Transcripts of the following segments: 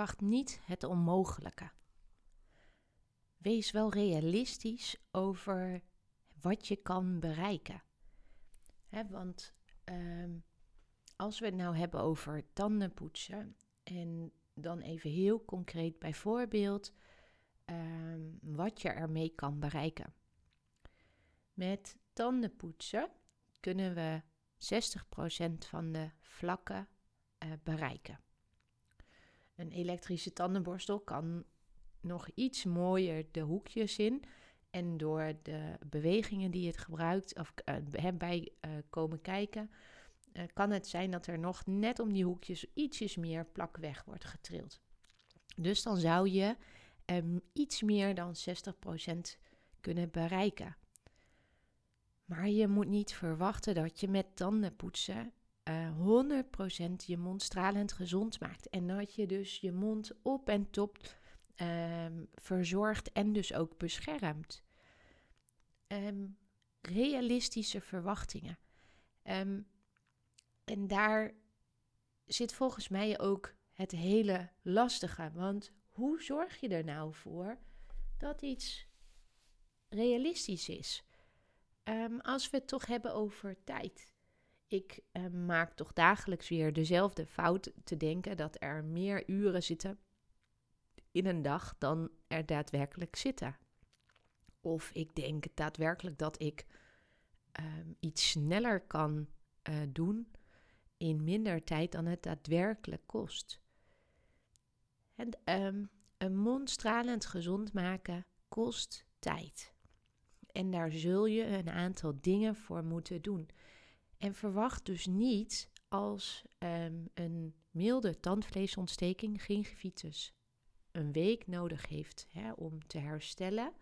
Verwacht niet het onmogelijke. Wees wel realistisch over wat je kan bereiken. want ehm, als we het nou hebben over tandenpoetsen en dan even heel concreet bijvoorbeeld um, wat je ermee kan bereiken. Met tandenpoetsen kunnen we 60% van de vlakken uh, bereiken. Een elektrische tandenborstel kan nog iets mooier de hoekjes in. En door de bewegingen die het gebruikt, of uh, bij uh, komen kijken, uh, kan het zijn dat er nog net om die hoekjes ietsjes meer plak weg wordt getrild. Dus dan zou je um, iets meer dan 60% kunnen bereiken. Maar je moet niet verwachten dat je met tandenpoetsen uh, eh, 100% je mond stralend gezond maakt. En dat je dus je mond op en top um, verzorgt en dus ook beschermt. Um, realistische verwachtingen. Um, en daar zit volgens mij ook het hele lastige. Want hoe zorg je er nou voor dat iets realistisch is? als we het toch hebben over tijd ik eh, maak toch dagelijks weer dezelfde fout te denken dat er meer uren zitten in een dag dan er daadwerkelijk zitten. Of ik denk daadwerkelijk dat ik ehm, iets sneller kan uh, doen in minder tijd dan het daadwerkelijk kost. En, um, een mond stralend gezond maken kost tijd. En daar zul je een aantal dingen voor moeten doen. En verwacht dus niet als um, een milde tandvleesontsteking, gingivitis, een week nodig heeft hè, om te herstellen.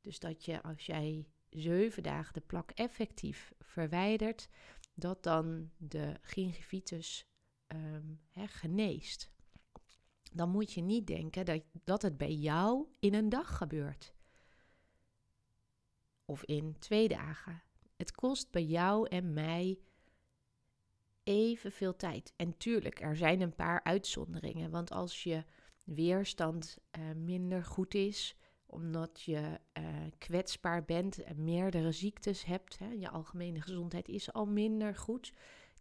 Dus dat je als jij zeven dagen de plak effectief verwijdert, dat dan de gingivitis um, hè, geneest. Dan moet je niet denken dat, dat het bij jou in een dag gebeurt. Of in twee dagen. Het kost bij jou en mij evenveel tijd. En tuurlijk, er zijn een paar uitzonderingen. Want als je weerstand uh, minder goed is, omdat je uh, kwetsbaar bent en meerdere ziektes hebt, hè, je algemene gezondheid is al minder goed.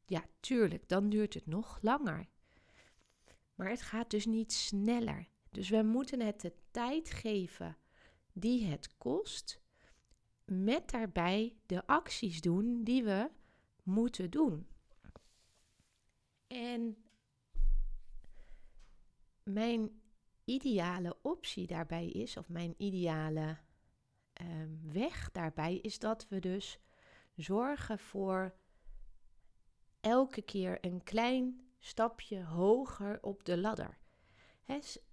Ja, tuurlijk, dan duurt het nog langer. Maar het gaat dus niet sneller. Dus we moeten het de tijd geven die het kost met daarbij de acties doen die we moeten doen. En mijn ideale optie daarbij is, of mijn ideale um, weg daarbij, is dat we dus zorgen voor elke keer een klein stapje hoger op de ladder.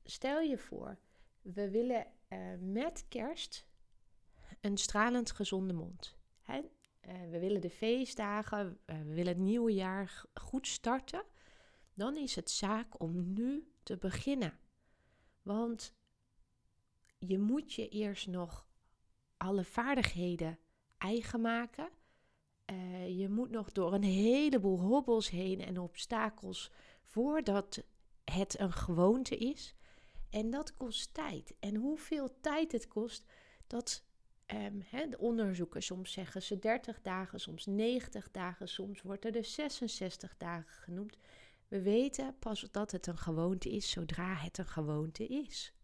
stel je voor, we willen uh, met kerst een stralend gezonde mond. Hè? Uh, we willen de feestdagen, uh, we willen het nieuwe jaar goed starten. Dan is het zaak om nu te beginnen. Want je moet je eerst nog alle vaardigheden eigen maken. Uh, je moet nog door een heleboel hobbels heen en obstakels voordat het een gewoonte is. En dat kost tijd. En hoeveel tijd het kost, dat Um, de onderzoeken, soms zeggen ze 30 dagen, soms 90 dagen, soms wordt er de 66 dagen genoemd. We weten pas dat het een gewoonte is zodra het een gewoonte is.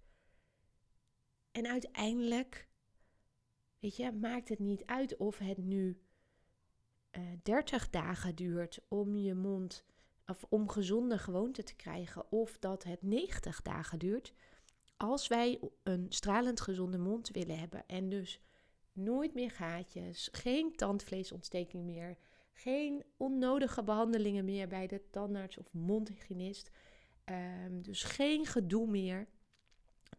En uiteindelijk, weet je, maakt het niet uit of het nu uh, eh, 30 dagen duurt om je mond, of om gezonde gewoonte te krijgen, of dat het 90 dagen duurt. Als wij een stralend gezonde mond willen hebben en dus nooit meer gaatjes, geen tandvleesontsteking meer, geen onnodige behandelingen meer bij de tandarts of mondhygiënist. Um, dus geen gedoe meer.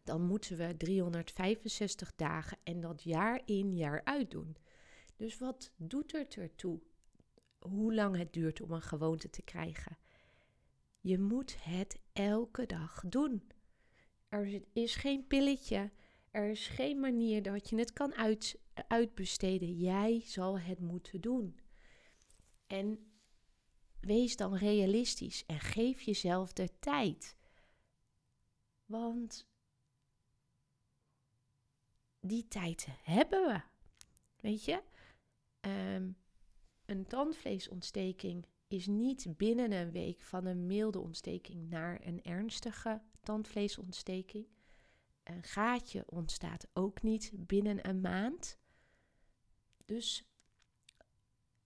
Dan moeten we 365 dagen en dat jaar in jaar uit doen. Dus wat doet het ertoe hoe lang het duurt om een gewoonte te krijgen? Je moet het elke dag doen. Er is geen pilletje. Er is geen manier dat je het kan uit, uitbesteden. Jij zal het moeten doen. En wees dan realistisch en geef jezelf de tijd. Want die tijd hebben we. Weet je? Um, een tandvleesontsteking is niet binnen een week van een milde ontsteking naar een ernstige tandvleesontsteking. Een gaatje ontstaat ook niet binnen een maand. Dus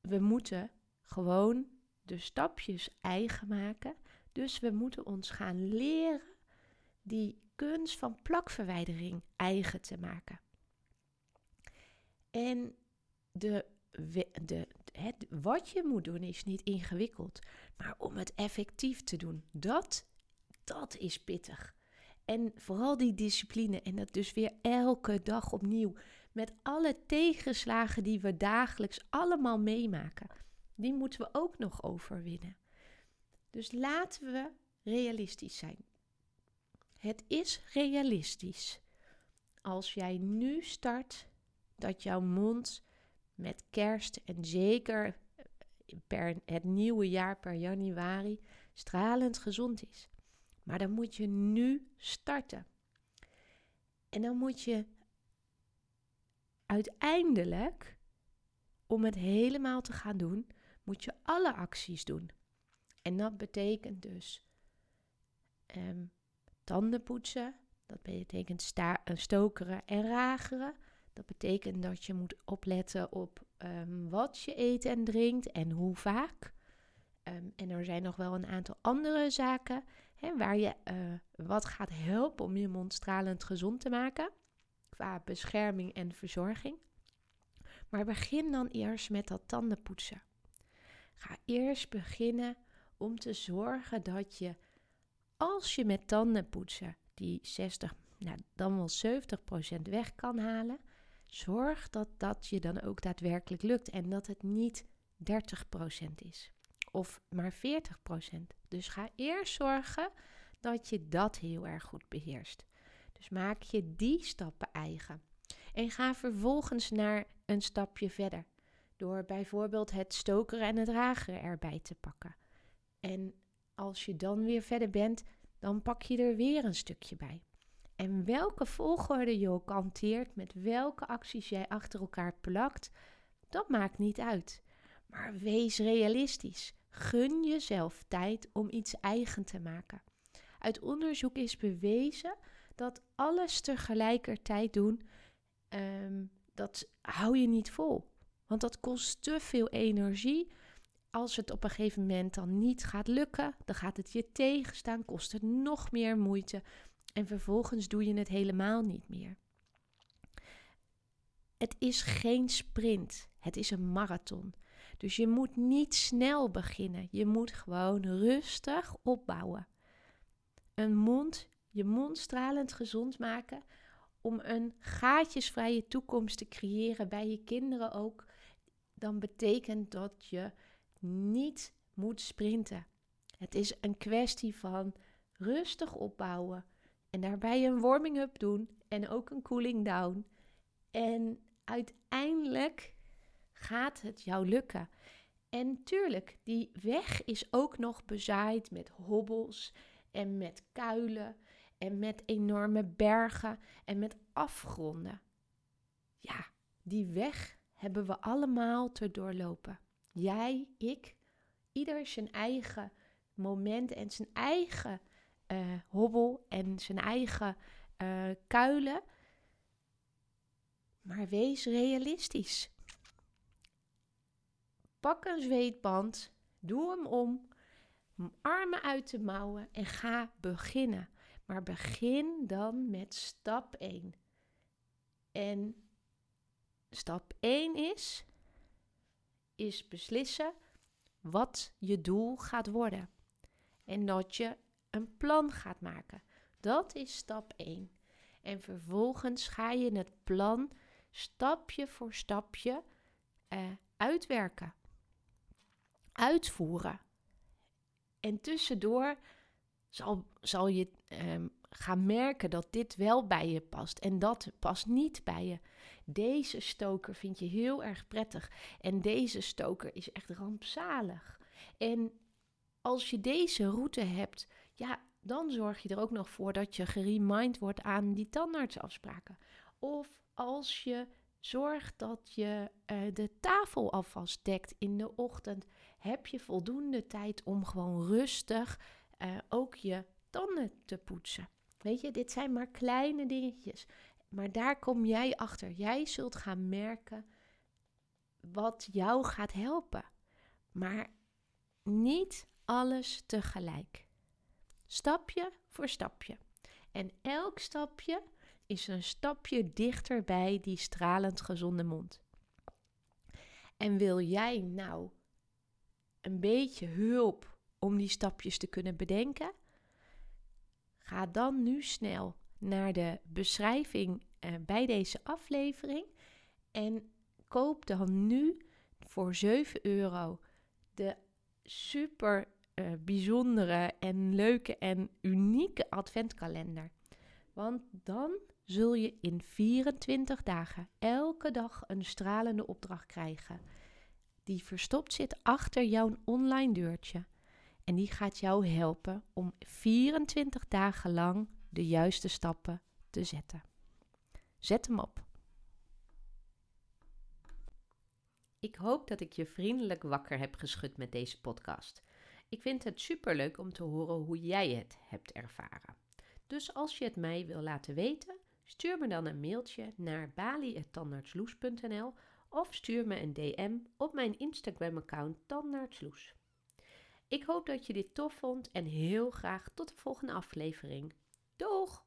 we moeten gewoon de stapjes eigen maken. Dus we moeten ons gaan leren die kunst van plakverwijdering eigen te maken. En de, de, het, wat je moet doen is niet ingewikkeld. Maar om het effectief te doen, dat, dat is pittig. En vooral die discipline en dat dus weer elke dag opnieuw. Met alle tegenslagen die we dagelijks allemaal meemaken. Die moeten we ook nog overwinnen. Dus laten we realistisch zijn. Het is realistisch. Als jij nu start dat jouw mond met kerst en zeker per het nieuwe jaar per januari stralend gezond is. Maar dan moet je nu starten. En dan moet je uiteindelijk, om het helemaal te gaan doen, moet je alle acties doen. En dat betekent dus um, tanden poetsen, dat betekent sta- stokeren en rageren. Dat betekent dat je moet opletten op um, wat je eet en drinkt en hoe vaak. Um, en er zijn nog wel een aantal andere zaken waar je uh, wat gaat helpen om je mond stralend gezond te maken. Qua bescherming en verzorging. Maar begin dan eerst met dat tandenpoetsen. Ga eerst beginnen om te zorgen dat je, als je met tandenpoetsen die 60, nou, dan wel 70% weg kan halen, Zorg dat dat je dan ook daadwerkelijk lukt en dat het niet 30% is of maar 40%. Dus ga eerst zorgen dat je dat heel erg goed beheerst. Dus maak je die stappen eigen. En ga vervolgens naar een stapje verder. Door bijvoorbeeld het stokeren en het rageren erbij te pakken. En als je dan weer verder bent, dan pak je er weer een stukje bij. En welke volgorde je ook hanteert, met welke acties jij achter elkaar plakt, dat maakt niet uit. Maar wees realistisch. Gun jezelf tijd om iets eigen te maken. Uit onderzoek is bewezen dat alles tegelijkertijd doen, um, dat hou je niet vol. Want dat kost te veel energie. Als het op een gegeven moment dan niet gaat lukken, dan gaat het je tegenstaan, kost het nog meer moeite. En vervolgens doe je het helemaal niet meer. Het is geen sprint, het is een marathon. Dus je moet niet snel beginnen, je moet gewoon rustig opbouwen. Een mond, je mond stralend gezond maken om een gaatjesvrije toekomst te creëren bij je kinderen ook, dan betekent dat je niet moet sprinten. Het is een kwestie van rustig opbouwen, en daarbij een warming-up doen en ook een cooling down. En uiteindelijk gaat het jou lukken. En tuurlijk, die weg is ook nog bezaaid met hobbels en met kuilen en met enorme bergen en met afgronden. Ja, die weg hebben we allemaal te doorlopen. Jij, ik, ieder zijn eigen moment en zijn eigen uh, hobbel en zijn eigen uh, kuilen. Maar wees realistisch. Pak een zweetband, doe hem om, armen uit de mouwen en ga beginnen. Maar begin dan met stap 1. En stap 1 is, is beslissen wat je doel gaat worden. En dat je een plan gaat maken. Dat is stap 1. En vervolgens ga je het plan stapje voor stapje uh, uitwerken, uitvoeren. En tussendoor zal, zal je um, gaan merken dat dit wel bij je past en dat past niet bij je. Deze stoker vind je heel erg prettig en deze stoker is echt rampzalig. En als je deze route hebt, ja, dan zorg je er ook nog voor dat je geremind wordt aan die tandartsafspraken. Of als je zorgt dat je uh, de tafel alvast dekt in de ochtend, heb je voldoende tijd om gewoon rustig uh, ook je tanden te poetsen. Weet je, dit zijn maar kleine dingetjes. Maar daar kom jij achter. Jij zult gaan merken wat jou gaat helpen. Maar niet alles tegelijk. Stapje voor stapje. En elk stapje is een stapje dichter bij die stralend gezonde mond. En wil jij nou een beetje hulp om die stapjes te kunnen bedenken? Ga dan nu snel naar de beschrijving eh, bij deze aflevering en koop dan nu voor 7 euro de super uh, bijzondere en leuke en unieke adventkalender. Want dan zul je in 24 dagen elke dag een stralende opdracht krijgen. Die verstopt zit achter jouw online deurtje. En die gaat jou helpen om 24 dagen lang de juiste stappen te zetten. Zet hem op. Ik hoop dat ik je vriendelijk wakker heb geschud met deze podcast. Ik vind het superleuk om te horen hoe jij het hebt ervaren. Dus als je het mij wil laten weten, stuur me dan een mailtje naar bali.tandartsloes.nl of stuur me een DM op mijn Instagram-account Tandartsloes. Ik hoop dat je dit tof vond en heel graag tot de volgende aflevering. Doeg!